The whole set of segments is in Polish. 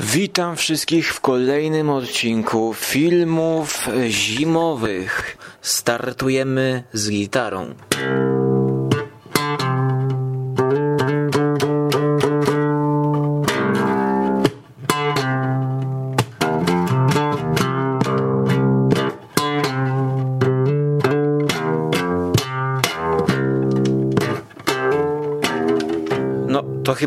Witam wszystkich w kolejnym odcinku filmów zimowych. Startujemy z gitarą.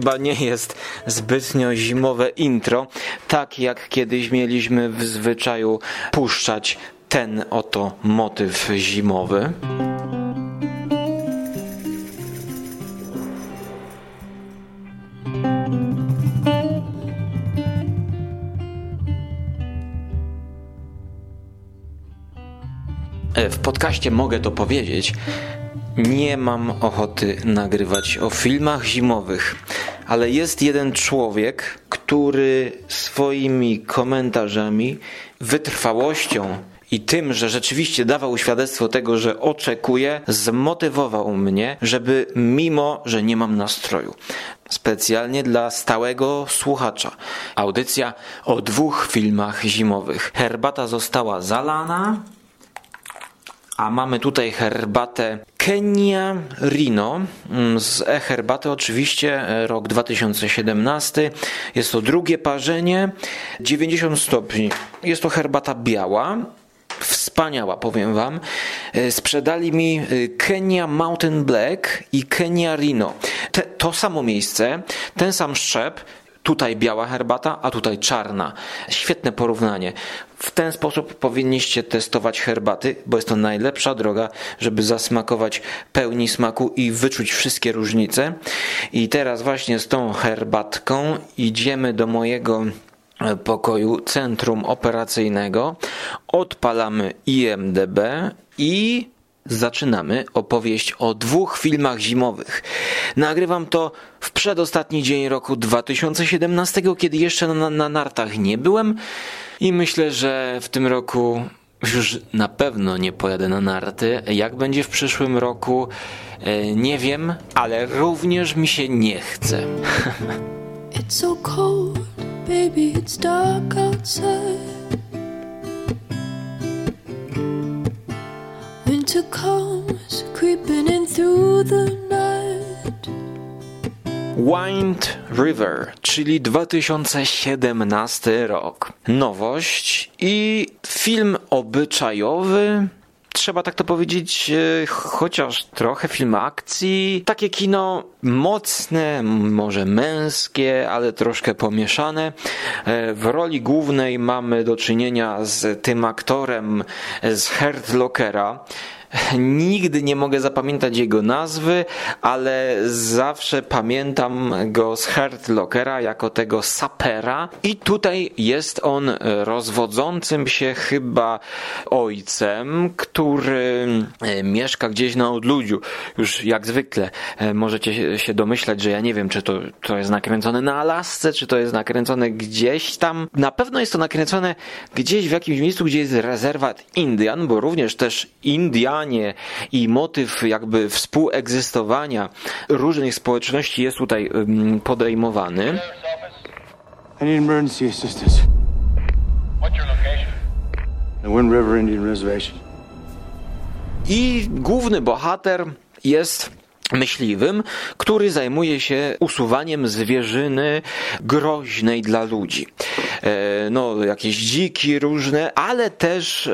Chyba nie jest zbytnio zimowe intro, tak jak kiedyś mieliśmy w zwyczaju puszczać ten oto motyw zimowy. E, W podcaście mogę to powiedzieć. Nie mam ochoty nagrywać o filmach zimowych, ale jest jeden człowiek, który swoimi komentarzami, wytrwałością i tym, że rzeczywiście dawał świadectwo tego, że oczekuje, zmotywował mnie, żeby mimo, że nie mam nastroju, specjalnie dla stałego słuchacza, audycja o dwóch filmach zimowych. Herbata została zalana, a mamy tutaj herbatę Kenia Rino mm, z e-herbaty oczywiście e, rok 2017. Jest to drugie parzenie, 90 stopni. Jest to herbata biała. Wspaniała, powiem wam. E, Sprzedali mi e, Kenia Mountain Black i Kenia Rino. Te, to samo miejsce, ten sam szczep, Tutaj biała herbata, a tutaj czarna. Świetne porównanie. W ten sposób powinniście testować herbaty, bo jest to najlepsza droga, żeby zasmakować pełni smaku i wyczuć wszystkie różnice. I teraz właśnie z tą herbatką idziemy do mojego pokoju centrum operacyjnego. Odpalamy IMDB i zaczynamy opowieść o dwóch filmach zimowych. Nagrywam to w przedostatni dzień roku 2017, kiedy jeszcze na, na nartach nie byłem i myślę, że w tym roku już na pewno nie pojadę na narty. Jak będzie w przyszłym roku, e, nie wiem, ale również mi się nie chce. It's so cold, baby, it's dark outside. Winter comes creeping in through the night. Wind River, czyli 2017 rok. Nowość i film obyczajowy. Trzeba tak to powiedzieć, e, chociaż trochę film akcji. Takie kino mocne, może męskie, ale troszkę pomieszane. E, W roli głównej mamy do czynienia z tym aktorem z Hurt Lockera. Nigdy nie mogę zapamiętać jego nazwy, ale zawsze pamiętam go z Hurt Lockera jako tego sapera. I tutaj jest on rozwodzącym się chyba ojcem, który e, mieszka gdzieś na odludziu. Już jak zwykle e, możecie się domyślać, że ja nie wiem, czy to, to jest nakręcone na Alasce, czy to jest nakręcone gdzieś tam. Na pewno jest to nakręcone gdzieś w jakimś miejscu, gdzie jest rezerwat Indian, bo również też Indianie i motyw jakby współegzystowania różnych społeczności jest tutaj podejmowany. I need emergency assistance. What's your location? The Wind River Indian Reservation. I główny bohater jest myśliwym, który zajmuje się usuwaniem zwierzyny groźnej dla ludzi. E, no, jakieś dziki różne, ale też e,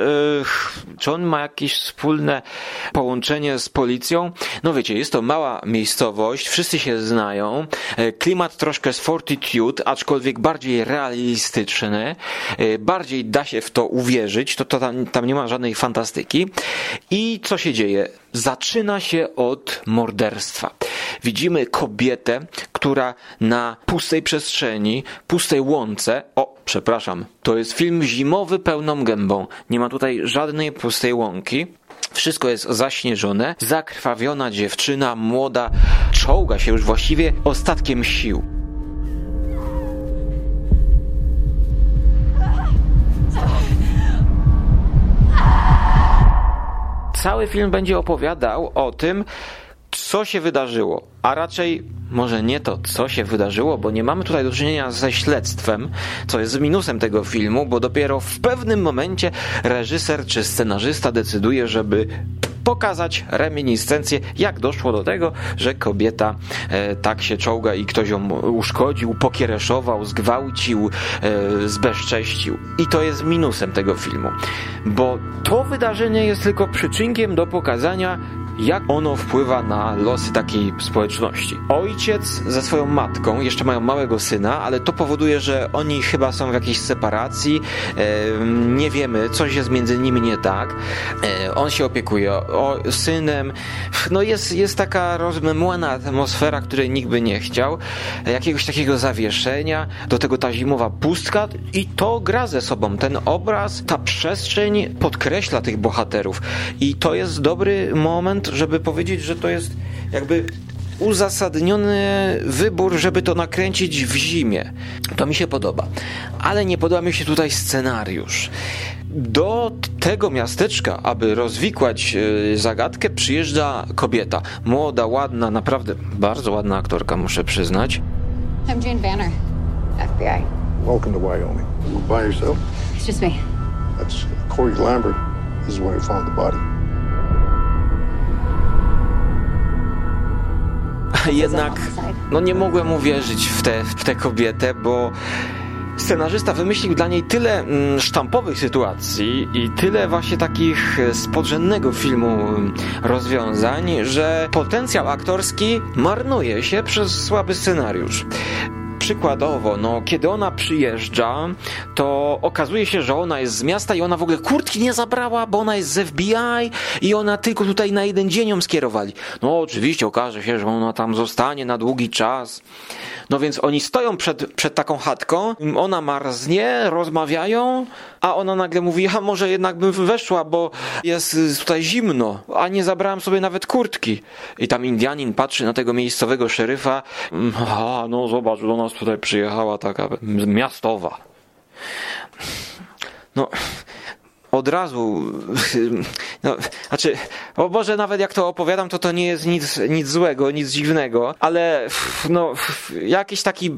czy on ma jakieś wspólne połączenie z policją? No wiecie, jest to mała miejscowość, wszyscy się znają, e, klimat troszkę z Fortitude, aczkolwiek bardziej realistyczny, bardziej da się w to uwierzyć, to, to tam, tam nie ma żadnej fantastyki. I co się dzieje? Zaczyna się od morderstwa. Widzimy kobietę, która na pustej przestrzeni, pustej łące, o, przepraszam, to jest film zimowy pełną gębą. Nie ma tutaj żadnej pustej łąki. Wszystko jest zaśnieżone. Zakrwawiona dziewczyna, młoda, czołga się już właściwie ostatkiem sił. Cały film będzie opowiadał o tym, co się wydarzyło, a raczej może nie to, co się wydarzyło, bo nie mamy tutaj do czynienia ze śledztwem, co jest minusem tego filmu, bo dopiero w pewnym momencie reżyser czy scenarzysta decyduje, żeby pokazać reminiscencję, jak doszło do tego, że kobieta e, tak się czołga i ktoś ją uszkodził, pokiereszował, zgwałcił, e, zbezcześcił. I to jest minusem tego filmu, bo to wydarzenie jest tylko przyczynkiem do pokazania, jak ono wpływa na losy takiej społeczności. Ojciec ze swoją matką jeszcze mają małego syna, ale to powoduje, że oni chyba są w jakiejś separacji, nie wiemy, coś jest między nimi nie tak. E, on się opiekuje o, synem. No jest, jest taka rozmemłana atmosfera, której nikt by nie chciał, jakiegoś takiego zawieszenia, do tego ta zimowa pustka i to gra ze sobą. Ten obraz, ta przestrzeń podkreśla tych bohaterów i to jest dobry moment, żeby powiedzieć, że to jest jakby uzasadniony wybór, żeby to nakręcić w zimie. To mi się podoba. Ale nie podoba mi się tutaj scenariusz. Do tego miasteczka, aby rozwikłać e, zagadkę, przyjeżdża kobieta. Młoda, ładna, naprawdę bardzo ładna aktorka, muszę przyznać. I'm Jane Banner, FBI. Welcome to Wyoming. By yourself? It's just me. That's Corey Lambert. This is where he found the body. Jednak no nie mogłem uwierzyć w tę w tę kobietę, bo scenarzysta wymyślił dla niej tyle mm, sztampowych sytuacji i tyle właśnie takich e, z podrzędnego filmu mm, rozwiązań, że potencjał aktorski marnuje się przez słaby scenariusz. Przykładowo, no, kiedy ona przyjeżdża, to okazuje się, że ona jest z miasta i ona w ogóle kurtki nie zabrała, bo ona jest z FBI i ona tylko tutaj na jeden dzień ją skierowali. No, oczywiście okaże się, że ona tam zostanie na długi czas. No więc oni stoją przed, przed taką chatką, ona marznie, rozmawiają, a ona nagle mówi, a może jednak bym weszła, bo jest tutaj zimno, a nie zabrałem sobie nawet kurtki. I tam Indianin patrzy na tego miejscowego szeryfa, a no zobacz, do nas tutaj przyjechała taka miastowa. No, od razu, no, znaczy, o Boże, nawet jak to opowiadam, to to nie jest nic, nic złego, nic dziwnego, ale no, jakiś taki,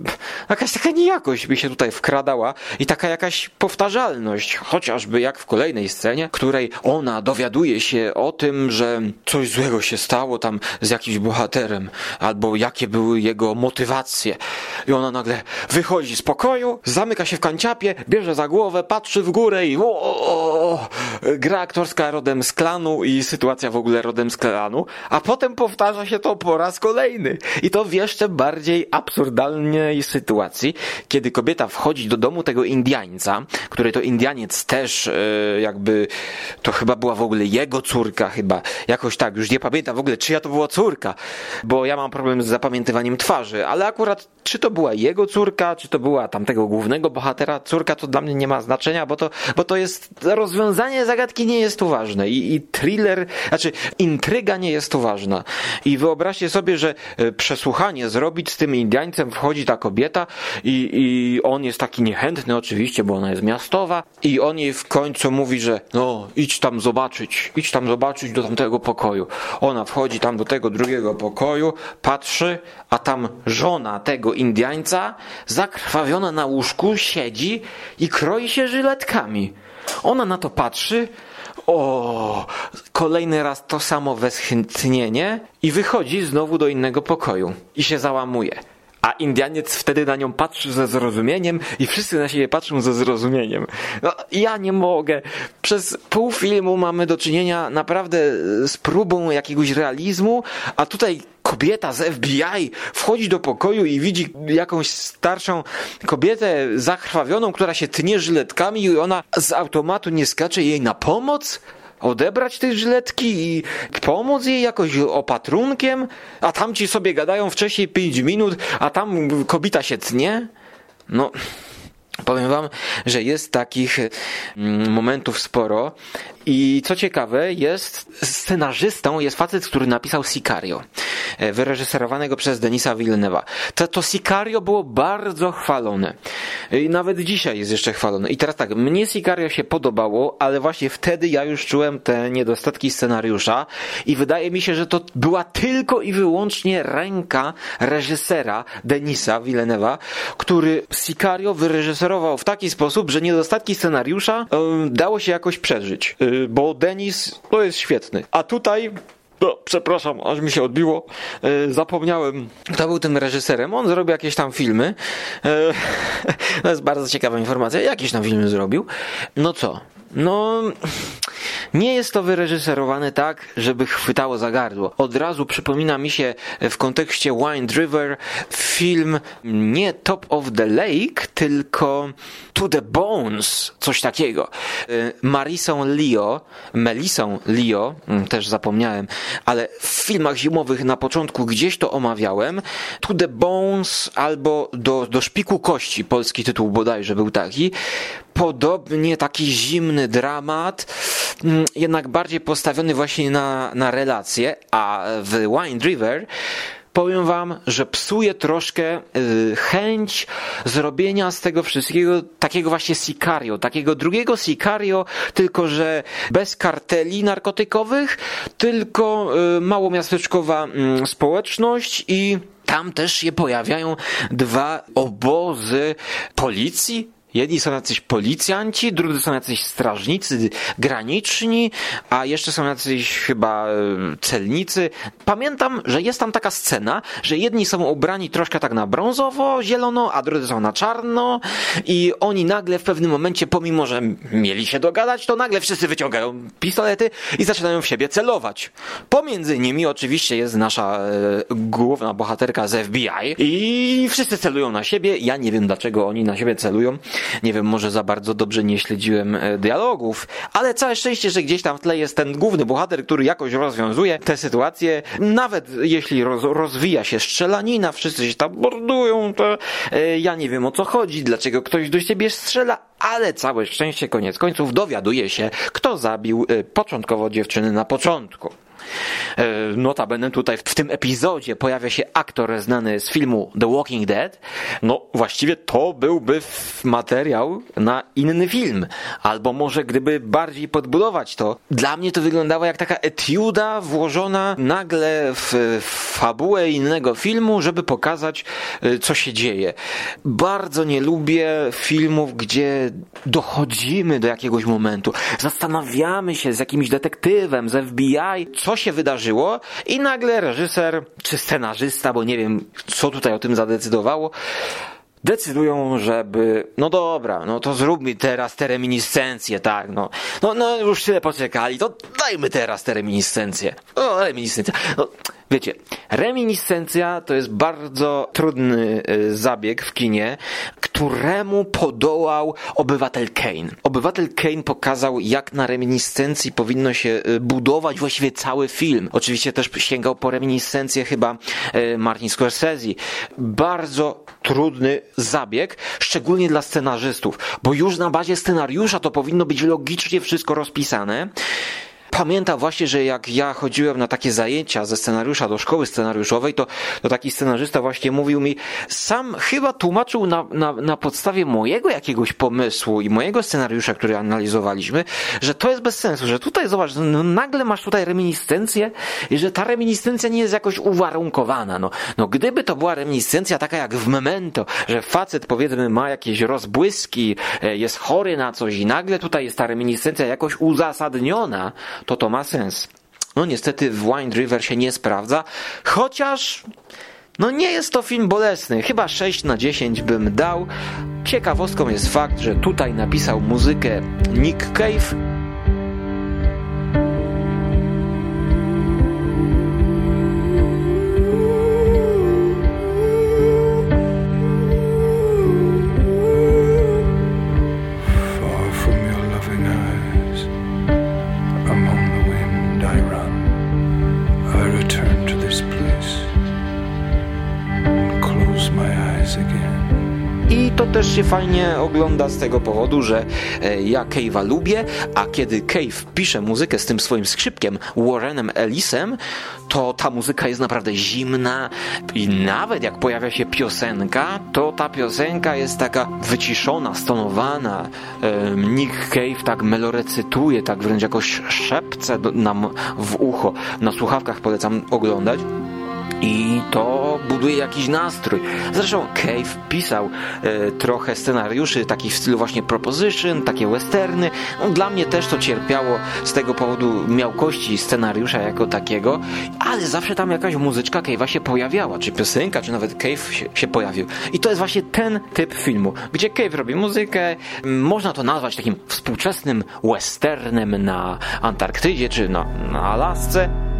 jakaś taka niejakość by się tutaj wkradała i taka jakaś powtarzalność, chociażby jak w kolejnej scenie, której ona dowiaduje się o tym, że coś złego się stało tam z jakimś bohaterem, albo jakie były jego motywacje. I ona nagle wychodzi z pokoju, zamyka się w kanciapie, bierze za głowę, patrzy w górę i o, o, o, gra aktorska rodem z klanu i sytuacja w ogóle rodem z klanu, a potem powtarza się to po raz kolejny. I to w jeszcze bardziej absurdalnej sytuacji, kiedy kobieta wchodzi do domu tego Indiańca, który to Indianiec też e, jakby, to chyba była w ogóle jego córka chyba, jakoś tak, już nie pamiętam w ogóle czyja to była córka, bo ja mam problem z zapamiętywaniem twarzy, ale akurat czy to była jego córka, czy to była tamtego głównego bohatera córka, to dla mnie nie ma znaczenia, bo to, bo to jest rozwiązanie zagadki nie jest tu ważne i, i thriller, znaczy intryga nie jest tu ważna. I wyobraźcie sobie, że e, przesłuchanie zrobić z tym Indiańcem wchodzi ta kobieta i, i on jest taki niechętny oczywiście, bo ona jest miastowa i on jej w końcu mówi, że no idź tam zobaczyć, idź tam zobaczyć do tamtego pokoju. Ona wchodzi tam do tego drugiego pokoju, patrzy, a tam żona tego Indiańca zakrwawiona na łóżku siedzi i kroi się żyletkami. Ona na to patrzy, o, kolejny raz to samo westchnienie i wychodzi znowu do innego pokoju i się załamuje. A Indianiec wtedy na nią patrzy ze zrozumieniem i wszyscy na siebie patrzą ze zrozumieniem. No, ja nie mogę. Przez pół filmu mamy do czynienia naprawdę z próbą jakiegoś realizmu, a tutaj kobieta z FBI wchodzi do pokoju i widzi jakąś starszą kobietę zakrwawioną, która się tnie żyletkami i ona z automatu nie skacze jej na pomoc? odebrać te żyletki i pomóc jej jakoś opatrunkiem, a tamci sobie gadają wcześniej 5 minut, a tam kobieta się tnie? No, Powiem wam, że jest takich mm, momentów sporo i co ciekawe, jest scenarzystą, jest facet, który napisał Sicario, e, wyreżyserowanego przez Denisa Villeneuve'a. To, to Sicario było bardzo chwalone. I nawet dzisiaj jest jeszcze chwalone. I teraz tak, mnie Sicario się podobało, ale właśnie wtedy ja już czułem te niedostatki scenariusza i wydaje mi się, że to była tylko i wyłącznie ręka reżysera Denisa Villeneuve'a, który Sicario wyreżyserował w taki sposób, że niedostatki scenariusza e, dało się jakoś przeżyć. E, bo Denis to jest świetny. A tutaj no, przepraszam, aż mi się odbiło. E, zapomniałem, kto był tym reżyserem. On zrobił jakieś tam filmy. E, to jest bardzo ciekawa informacja. Jakieś tam filmy zrobił. No co? No, nie jest to wyreżyserowane tak, żeby chwytało za gardło. Od razu przypomina mi się w kontekście Wind River film nie Top of the Lake, tylko To the Bones, coś takiego. Y, Marisą Leo, Melisą Leo, mm, też zapomniałem, ale w filmach zimowych na początku gdzieś to omawiałem. To the Bones albo do, do szpiku kości, polski tytuł bodajże był taki. Podobnie taki zimny dramat, mm, jednak bardziej postawiony właśnie na, na relacje, a w Wind River powiem wam, że psuje troszkę y, chęć zrobienia z tego wszystkiego takiego właśnie Sicario, takiego drugiego Sicario, tylko że bez karteli narkotykowych, tylko y, małomiasteczkowa y, społeczność i tam też się pojawiają dwa obozy policji, Jedni są jacyś policjanci, drudzy są jacyś strażnicy graniczni, a jeszcze są jacyś chyba celnicy. Pamiętam, że jest tam taka scena, że jedni są ubrani troszkę tak na brązowo, zielono, a drudzy są na czarno i oni nagle w pewnym momencie, pomimo że mieli się dogadać, to nagle wszyscy wyciągają pistolety i zaczynają w siebie celować. Pomiędzy nimi oczywiście jest nasza e, główna bohaterka z FBI i wszyscy celują na siebie. Ja nie wiem dlaczego oni na siebie celują. Nie wiem, może za bardzo dobrze nie śledziłem e, dialogów, ale całe szczęście, że gdzieś tam w tle jest ten główny bohater, który jakoś rozwiązuje tę sytuację. Nawet jeśli roz, rozwija się strzelanina, wszyscy się tam bordują, to e, ja nie wiem o co chodzi, dlaczego ktoś do siebie strzela, ale całe szczęście koniec końców dowiaduje się, kto zabił e, początkowo dziewczyny na początku. E, notabene tutaj w tym epizodzie pojawia się aktor znany z filmu The Walking Dead. No właściwie to byłby materiał na inny film. Albo może gdyby bardziej podbudować to. Dla mnie to wyglądało jak taka etiuda włożona nagle w fabułę innego filmu, żeby pokazać e, co się dzieje. Bardzo nie lubię filmów, gdzie dochodzimy do jakiegoś momentu. Zastanawiamy się z jakimś detektywem, z FBI, co się wydarzyło i nagle reżyser czy scenarzysta, bo nie wiem co tutaj o tym zadecydowało, decydują, żeby, no dobra, no to zróbmy teraz te reminiscencje, tak, no, no, no już tyle poczekali, to dajmy teraz te reminiscencje. O, reminiscencje. No, Wiecie, reminiscencja to jest bardzo trudny y, zabieg w kinie, któremu podołał obywatel Kane. Obywatel Kane pokazał, jak na reminiscencji powinno się y, budować właściwie cały film. Oczywiście też sięgał po reminiscencję chyba y, Martin Scorsese. Bardzo trudny zabieg, szczególnie dla scenarzystów, bo już na bazie scenariusza to powinno być logicznie wszystko rozpisane pamiętam właśnie, że jak ja chodziłem na takie zajęcia ze scenariusza do szkoły scenariuszowej, to, to taki scenarzysta właśnie mówił mi, sam chyba tłumaczył na, na, na podstawie mojego jakiegoś pomysłu i mojego scenariusza, który analizowaliśmy, że to jest bez sensu, że tutaj zobacz, no, nagle masz tutaj reminiscencję i że ta reminiscencja nie jest jakoś uwarunkowana. No, no gdyby to była reminiscencja taka jak w Memento, że facet powiedzmy ma jakieś rozbłyski, e, jest chory na coś i nagle tutaj jest ta reminiscencja jakoś uzasadniona, to to ma sens. No niestety w Wind River się nie sprawdza, chociaż no nie jest to film bolesny, chyba 6 na 10 bym dał. Ciekawostką jest fakt, że tutaj napisał muzykę Nick Cave, fajnie ogląda z tego powodu, że e, ja Cave'a lubię, a kiedy Cave pisze muzykę z tym swoim skrzypkiem Warrenem Ellisem, to ta muzyka jest naprawdę zimna i nawet jak pojawia się piosenka, to ta piosenka jest taka wyciszona, stonowana. Nick Cave tak melorecytuje, tak wręcz jakoś szepce nam w ucho. Na słuchawkach polecam oglądać. I to buduje jakiś nastrój. Zresztą Cave pisał e, trochę scenariuszy takich w stylu właśnie Proposition, takie westerny. No, dla mnie też to cierpiało z tego powodu miałkości scenariusza jako takiego, ale zawsze tam jakaś muzyczka Cave'a się pojawiała, czy piosenka, czy nawet Cave się, się pojawił. I to jest właśnie ten typ filmu, gdzie Cave robi muzykę, można to nazwać takim współczesnym westernem na Antarktydzie, czy na, na Alasce.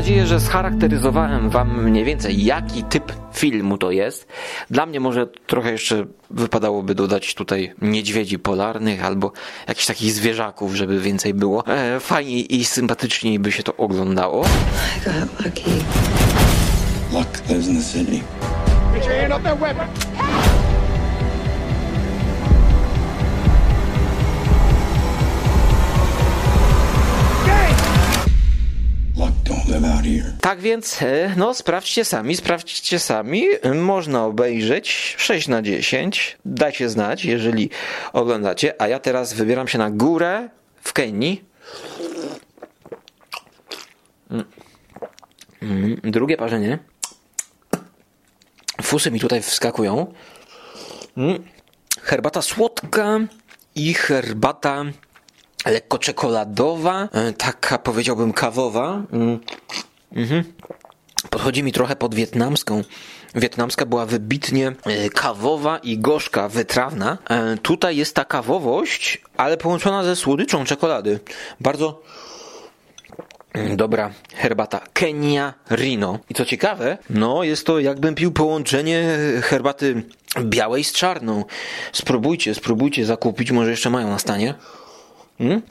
Nadzieję, że scharakteryzowałem Wam mniej więcej, jaki typ filmu to jest. Dla mnie może trochę jeszcze wypadałoby dodać tutaj niedźwiedzi polarnych albo jakichś takich zwierzaków, żeby więcej było. E, fajniej i sympatyczniej by się to oglądało. I got lucky. Luck lives in the city. Get your hand off that weapon! Tak więc, e, no sprawdźcie sami, sprawdźcie sami. Można obejrzeć 6 na 10. Dajcie znać, jeżeli oglądacie. A ja teraz wybieram się na górę w Kenii. Mm. Mm, Drugie parzenie. Fusy mi tutaj wskakują. Mm. Herbata słodka i herbata lekko czekoladowa, e, taka powiedziałbym kawowa. Mm. Podchodzi mi trochę pod wietnamską. Wietnamska była wybitnie e, kawowa i gorzka, wytrawna. E, Tutaj jest ta kawowość, ale połączona ze słodyczą czekolady. Bardzo mm, dobra herbata. Kenia Rino. I co ciekawe, no jest to jakbym pił połączenie herbaty białej z czarną. Spróbujcie, spróbujcie zakupić, może jeszcze mają na stanie. Mm?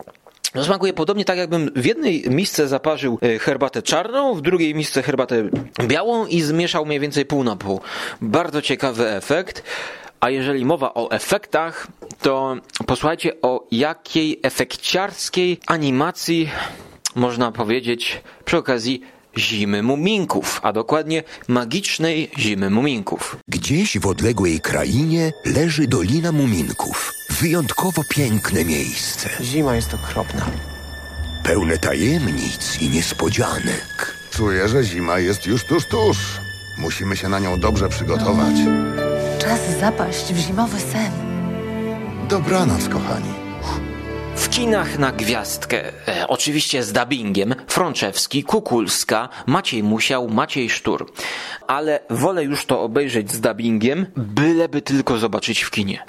No, Smakuje podobnie tak, jakbym w jednej misce zaparzył e, herbatę czarną, w drugiej misce herbatę białą i zmieszał mniej więcej pół na pół. Bardzo ciekawy efekt. A jeżeli mowa o efektach, to posłuchajcie o jakiej efekciarskiej animacji można powiedzieć przy okazji Zimy Muminków, a dokładnie magicznej Zimy Muminków. Gdzieś w odległej krainie leży Dolina Muminków. Wyjątkowo piękne miejsce. Zima jest okropna. Pełne tajemnic i niespodzianek. Czuję, że zima jest już tuż, tuż. Musimy się na nią dobrze przygotować. Czas zapaść w zimowy sen. Dobranoc, kochani. W kinach na gwiazdkę, e, oczywiście z dubbingiem, Frączewski, Kukulska, Maciej Musiał, Maciej Sztur. Ale wolę już to obejrzeć z dubbingiem, byleby tylko zobaczyć w kinie.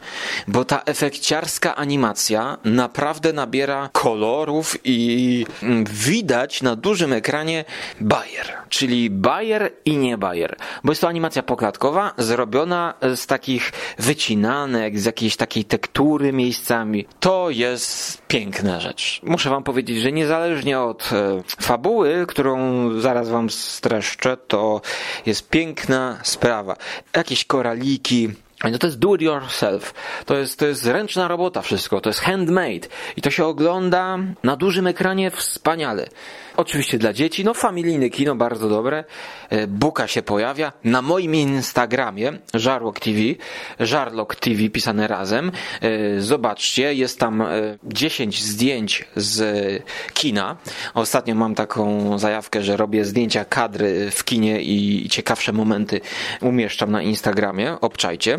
Bo ta efekciarska animacja naprawdę nabiera kolorów i mm, widać na dużym ekranie Bayer, czyli Bayer i nie Bayer. Bo jest to animacja poklatkowa, zrobiona z takich wycinanek, z jakiejś takiej tektury miejscami. To jest piękna rzecz. Muszę wam powiedzieć, że niezależnie od e, fabuły, którą zaraz wam streszczę, to jest piękna sprawa. Jakieś koraliki, no to jest do it yourself. To jest, to jest ręczna robota wszystko. To jest handmade. I to się ogląda na dużym ekranie wspaniale. Oczywiście dla dzieci, no familijne kino, bardzo dobre. E, Buka się pojawia. Na moim Instagramie, Żarłok TV, Żarlok TV pisane razem. E, Zobaczcie, jest tam e, 10 zdjęć z kina. Ostatnio mam taką zajawkę, że robię zdjęcia kadry w kinie i ciekawsze momenty umieszczam na Instagramie. Obczajcie.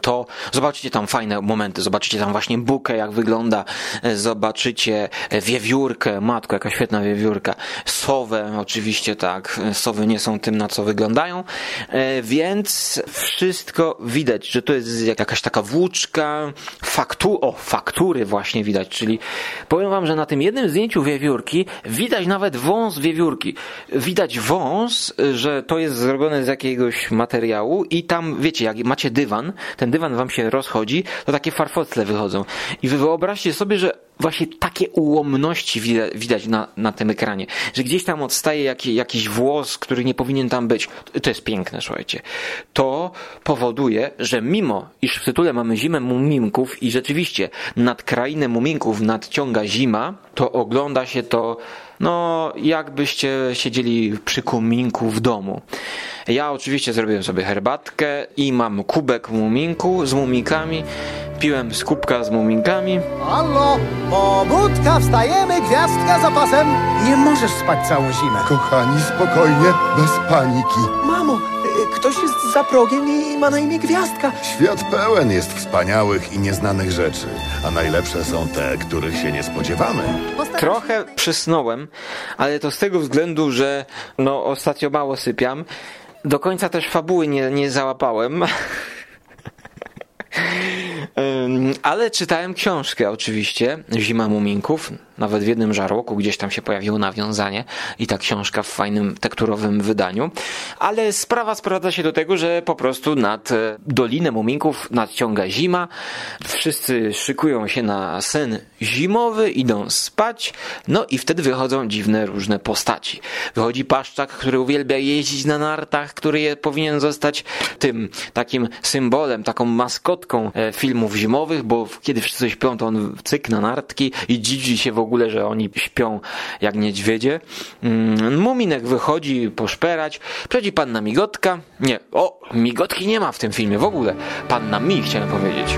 to zobaczycie tam fajne momenty, zobaczycie tam właśnie bukę, jak wygląda, e, zobaczycie e, wiewiórkę, matko, jaka świetna wiewiórka, sowę, oczywiście tak, e, sowy nie są tym, na co wyglądają, więc wszystko widać, że to jest jakaś taka włóczka, faktu, o, faktury właśnie widać, czyli powiem wam, że na tym jednym zdjęciu wiewiórki widać nawet wąs wiewiórki. Widać wąs, że to jest zrobione z jakiegoś materiału i tam, wiecie, jak macie dywan, ten dywan wam się rozchodzi, to takie farfocle wychodzą. I wy wyobraźcie sobie, że właśnie takie ułomności widać, na, na tym ekranie, że gdzieś tam odstaje jaki, jakiś włos, który nie powinien tam być. To jest piękne, słuchajcie. To powoduje, że mimo, iż w tytule mamy zimę muminków i rzeczywiście nad krainę muminków nadciąga zima, to ogląda się to no jakbyście siedzieli przy kominku w domu. Ja oczywiście zrobiłem sobie herbatkę i mam kubek muminku z mumikami. Piłem z kubka z muminkami. Allo, pobudka, wstajemy, gwiazdka za pasem. Nie możesz spać całą zimę. Kochani, spokojnie, bez paniki. Mamo, ktoś jest za progiem i ma na imię Gwiazdka. Świat pełen jest wspaniałych i nieznanych rzeczy, a najlepsze są te, których się nie spodziewamy. Trochę przysnąłem, ale to z tego względu, że no ostatnio mało sypiam. Do końca też fabuły nie, nie załapałem. Ale czytałem książkę oczywiście, Zima Muminków, nawet w jednym żarłoku gdzieś tam się pojawiło nawiązanie i ta książka w fajnym tekturowym wydaniu. Ale sprawa sprowadza się do tego, że po prostu nad e, Dolinę Muminków nadciąga zima, wszyscy szykują się na sen zimowy, idą spać, no i wtedy wychodzą dziwne różne postaci. Wychodzi Paszczak, który uwielbia jeździć na nartach, który je, powinien zostać tym takim symbolem, taką maskotką e, filmów zimowych, bo kiedy wszyscy śpią, to on cyk na nartki i dzidzi się w ogóle, że oni śpią jak niedźwiedzie. Mm, Muminek wychodzi poszperać, przychodzi panna Migotka. Nie, o, Migotki nie ma w tym filmie w ogóle. Panna Mi chciałem powiedzieć.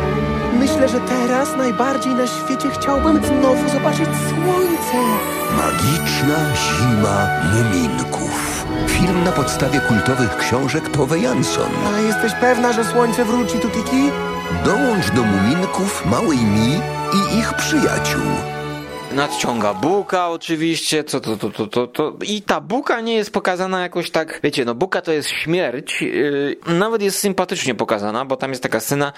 Myślę, że teraz najbardziej na świecie chciałbym znowu zobaczyć słońce. Magiczna zima muminków. Film na podstawie kultowych książek Tove Jansson. A jesteś pewna, że słońce wróci tu, Tiki? Dołącz do muminków małej Mi i ich przyjaciół. Nadciąga buka oczywiście, co to, to, to, to, to. I ta buka nie jest pokazana jakoś tak, wiecie, no buka to jest śmierć, yy, nawet jest sympatycznie pokazana, bo tam jest taka scena,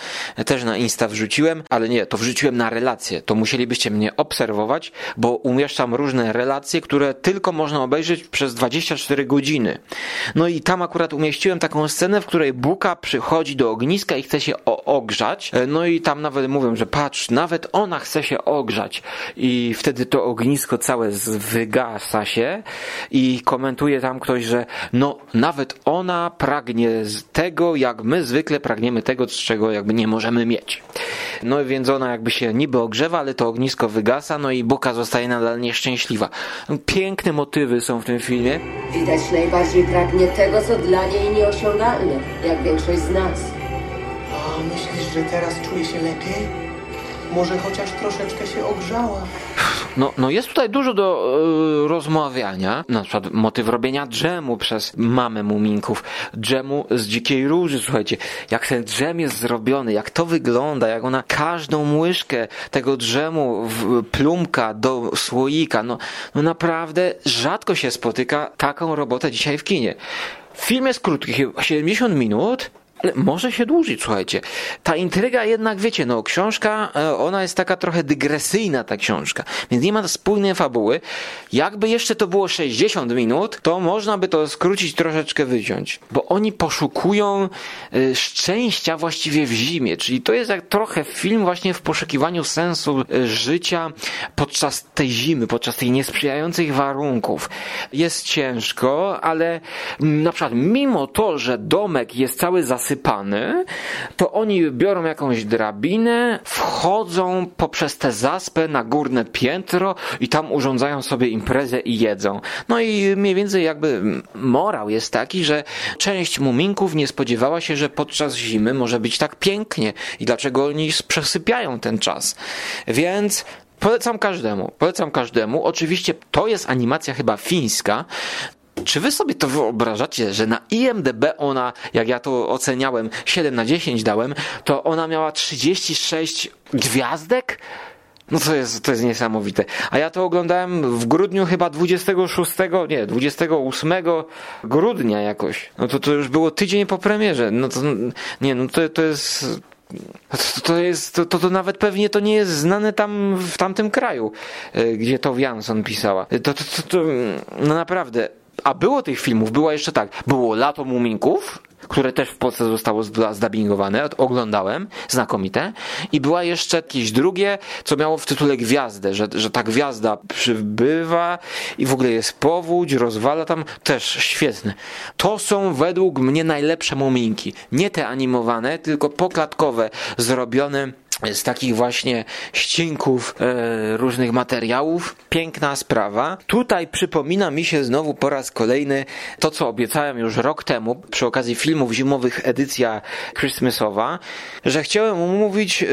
też na Insta wrzuciłem, ale nie, to wrzuciłem na relacje, to musielibyście mnie obserwować, bo umieszczam różne relacje, które tylko można obejrzeć przez 24 godziny. No i tam akurat umieściłem taką scenę, w której buka przychodzi do ogniska i chce się ogrzać, no i tam nawet mówią, że patrz, nawet ona chce się ogrzać i wtedy to ognisko całe wygasa się i komentuje tam ktoś, że no nawet ona pragnie tego, jak my zwykle pragniemy tego, z czego jakby nie możemy mieć. No więc ona jakby się niby ogrzewa, ale to ognisko wygasa, no i Buka zostaje nadal nieszczęśliwa. Piękne motywy są w tym filmie. Widać najbardziej pragnie tego, co dla niej nieosiągalne, jak większość z nas. A myślisz, że teraz czuje się lepiej? Może chociaż troszeczkę się ogrzała. No, no jest tutaj dużo do y, rozmawiania. Na przykład motyw robienia dżemu przez mamę muminków. Dżemu z dzikiej róży, słuchajcie. Jak ten dżem jest zrobiony, jak to wygląda, jak ona każdą łyżkę tego dżemu w, plumka do słoika. No, no naprawdę rzadko się spotyka taką robotę dzisiaj w kinie. Film jest krótki, 70 minut, może się dłużyć, słuchajcie. Ta intryga jednak, wiecie, no książka, e, ona jest taka trochę dygresyjna, ta książka, więc nie ma spójnej fabuły. Jakby jeszcze to było 60 minut, to można by to skrócić, troszeczkę wyciąć, bo oni poszukują e, szczęścia właściwie w zimie, czyli to jest jak trochę film właśnie w poszukiwaniu sensu e, życia podczas tej zimy, podczas tych niesprzyjających warunków. Jest ciężko, ale na przykład mimo to, że domek jest cały zasypany zasypany, to oni biorą jakąś drabinę, wchodzą poprzez tę zaspę na górne piętro i tam urządzają sobie imprezę i jedzą. No i mniej więcej jakby morał jest taki, że część muminków nie spodziewała się, że podczas zimy może być tak pięknie i dlaczego oni przesypiają ten czas. Więc Polecam każdemu, polecam każdemu. Oczywiście to jest animacja chyba fińska, Czy wy sobie to wyobrażacie, że na IMDB ona, jak ja to oceniałem, 7 na 10 dałem, to ona miała 36 gwiazdek? No to jest, to jest niesamowite. A ja to oglądałem w grudniu chyba 26, nie, 28 grudnia jakoś. No to to już było tydzień po premierze. No to, nie, no to, to jest... To, to jest, to, to nawet pewnie to nie jest znane tam w tamtym kraju, y, gdzie to Jansson pisała. To, to, to, to, no naprawdę. A było tych filmów, było jeszcze tak. Było Lato Muminków, które też w Polsce zostało zdabingowane, oglądałem, znakomite. I była jeszcze jakieś drugie, co miało w tytule gwiazdę, że, że ta gwiazda przybywa i w ogóle jest powódź, rozwala tam, też świetne. To są według mnie najlepsze muminki. Nie te animowane, tylko poklatkowe, zrobione z takich właśnie ścinków e, różnych materiałów. Piękna sprawa. Tutaj przypomina mi się znowu po raz kolejny to, co obiecałem już rok temu przy okazji filmów zimowych edycja Christmasowa, że chciałem omówić e,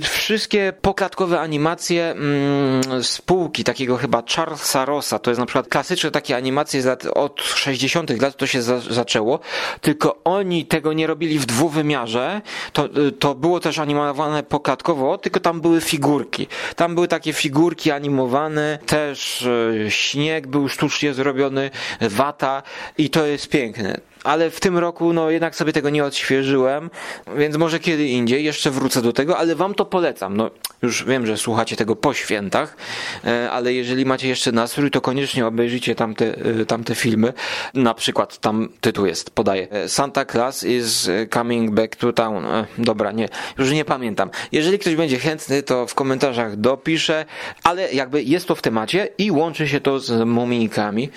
wszystkie poklatkowe animacje mm, spółki takiego chyba Charlesa Rossa. To jest na przykład klasyczne takie animacje z lat od 60. lat to się za, zaczęło, tylko oni tego nie robili w dwuwymiarze. To, e, to było też animowane poklatkowo tylko tam były figurki. Tam były takie figurki animowane, też e, śnieg był sztucznie zrobiony, wata i to jest piękne ale w tym roku no jednak sobie tego nie odświeżyłem, więc może kiedy indziej jeszcze wrócę do tego, ale wam to polecam. No już wiem, że słuchacie tego po świętach, e, ale jeżeli macie jeszcze nastrój, to koniecznie obejrzyjcie tamte, e, tamte filmy. Na przykład tam tytuł jest, podaję. E, Santa Claus is coming back to town. Dobra, nie, już nie pamiętam. Jeżeli ktoś będzie chętny, to w komentarzach dopiszę, ale jakby jest to w temacie i łączy się to z mumijkami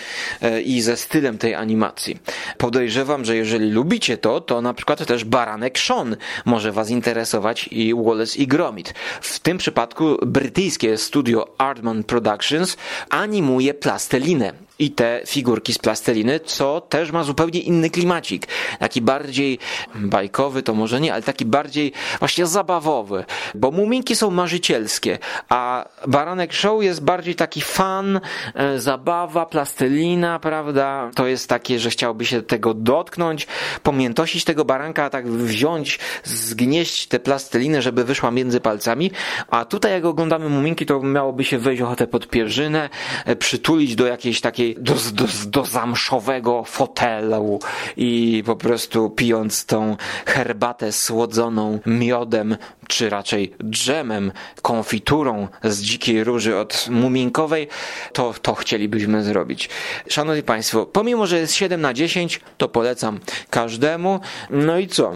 i ze stylem tej animacji. Podejrzewam, podejrzewam, że jeżeli lubicie to, to na przykład też Baranek Sean może was interesować i Wallace i Gromit. W tym przypadku brytyjskie studio Artman Productions animuje plastelinę i te figurki z plasteliny, co też ma zupełnie inny klimacik. Taki bardziej bajkowy to może nie, ale taki bardziej właśnie zabawowy, bo muminki są marzycielskie, a Baranek Show jest bardziej taki fan, e, zabawa, plastelina, prawda? To jest takie, że chciałby się tego dotknąć, pomiętosić tego baranka, tak wziąć, zgnieść tę plastelinę, żeby wyszła między palcami, a tutaj jak oglądamy muminki, to miałoby się wejść ochotę pod pierzynę, e, przytulić do jakiejś takiej do, do, do zamszowego fotelu i po prostu pijąc tą herbatę słodzoną miodem, czy raczej dżemem, konfiturą z dzikiej róży od muminkowej, to, to chcielibyśmy zrobić. Szanowni Państwo, pomimo, że jest 7 na 10, to polecam każdemu. No i co?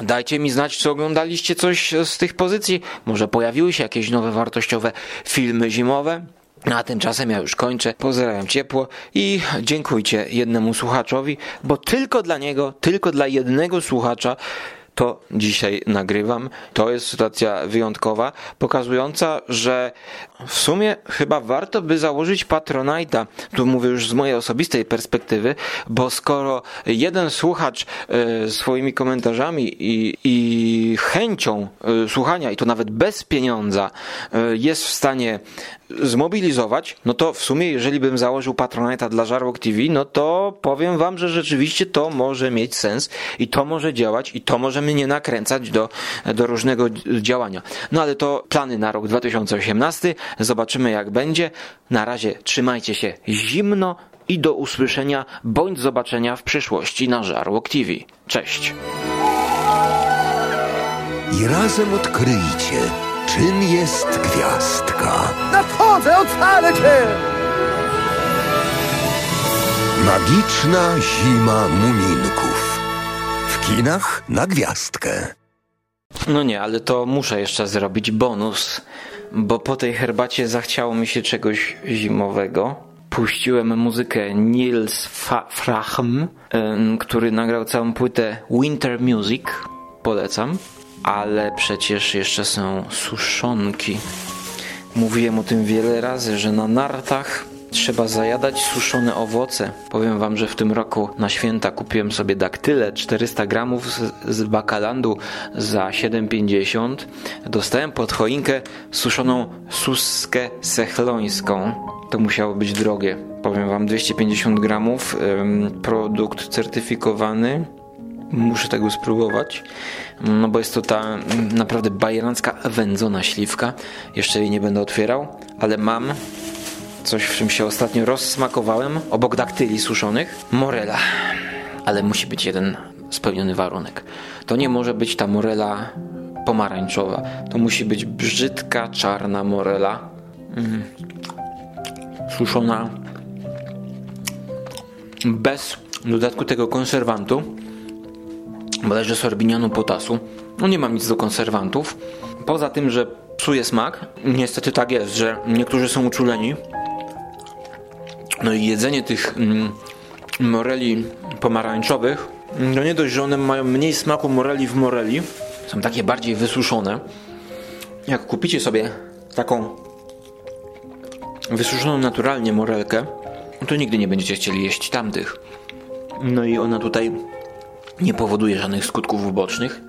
Dajcie mi znać, czy oglądaliście coś z tych pozycji. Może pojawiły się jakieś nowe wartościowe filmy zimowe. A tymczasem ja już kończę. Pozdrawiam ciepło i dziękujcie jednemu słuchaczowi, bo tylko dla niego, tylko dla jednego słuchacza to dzisiaj nagrywam. To jest sytuacja wyjątkowa, pokazująca, że w sumie chyba warto by założyć Patronite'a. Tu mówię już z mojej osobistej perspektywy, bo skoro jeden słuchacz e, swoimi komentarzami i, i chęcią e, słuchania, i to nawet bez pieniądza, e, jest w stanie zmobilizować, no to w sumie, jeżeli bym założył Patronite'a dla Żarłok TV, no to powiem wam, że rzeczywiście to może mieć sens i to może działać i to może mnie nakręcać do, do różnego działania. No ale to plany na rok 2018. Zobaczymy jak będzie. Na razie trzymajcie się zimno i do usłyszenia bądź zobaczenia w przyszłości na Żarłok TV. Cześć! I razem odkryjcie, czym jest gwiazdka. Nadchodzę, ocalę cię! Magiczna zima muminków. W kinach na gwiazdkę. No nie, ale to muszę jeszcze zrobić bonus, bo po tej herbacie zachciało mi się czegoś zimowego. Puściłem muzykę Nils Frahm, który nagrał całą płytę Winter Music. Polecam. Ale przecież jeszcze są suszonki. Mówiłem o tym wiele razy, że na nartach trzeba zajadać suszone owoce. Powiem wam, że w tym roku na święta kupiłem sobie daktyle 400 gramów z, z bakalandu za 7,50. Dostałem pod choinkę suszoną suskę sechlońską to musiało być drogie. Powiem wam, 250 gramów, produkt certyfikowany. Muszę tego spróbować, no bo jest to ta naprawdę bajerancka wędzona śliwka. Jeszcze jej nie będę otwierał, ale mam coś, w czym się ostatnio rozsmakowałem, obok daktyli suszonych, morela. Ale musi być jeden spełniony warunek. To nie może być ta morela pomarańczowa. To musi być brzydka, czarna morela. Mm. Suszona bez dodatku tego konserwantu, bodajże sorbinianu potasu. No nie mam nic do konserwantów. Poza tym, że psuje smak, niestety tak jest, że niektórzy są uczuleni. No i jedzenie tych mm, moreli pomarańczowych, no nie dość, że one mają mniej smaku moreli w moreli, są takie bardziej wysuszone. Jak kupicie sobie taką wysuszoną naturalnie morelkę, to nigdy nie będziecie chcieli jeść tamtych. No i ona tutaj nie powoduje żadnych skutków ubocznych.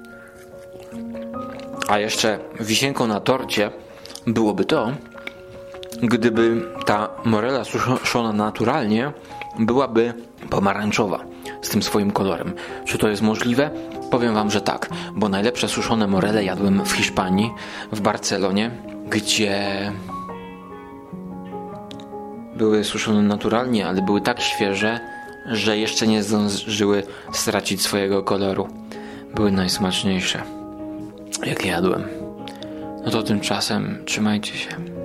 A jeszcze wisienką na torcie byłoby to, gdyby ta morela suszona naturalnie byłaby pomarańczowa z tym swoim kolorem. Czy to jest możliwe? Powiem wam, że tak, bo najlepsze suszone morele jadłem w Hiszpanii, w Barcelonie, gdzie były suszone naturalnie, ale były tak świeże, że jeszcze nie zdążyły stracić swojego koloru. Były najsmaczniejsze, jakie jadłem. No to tymczasem trzymajcie się.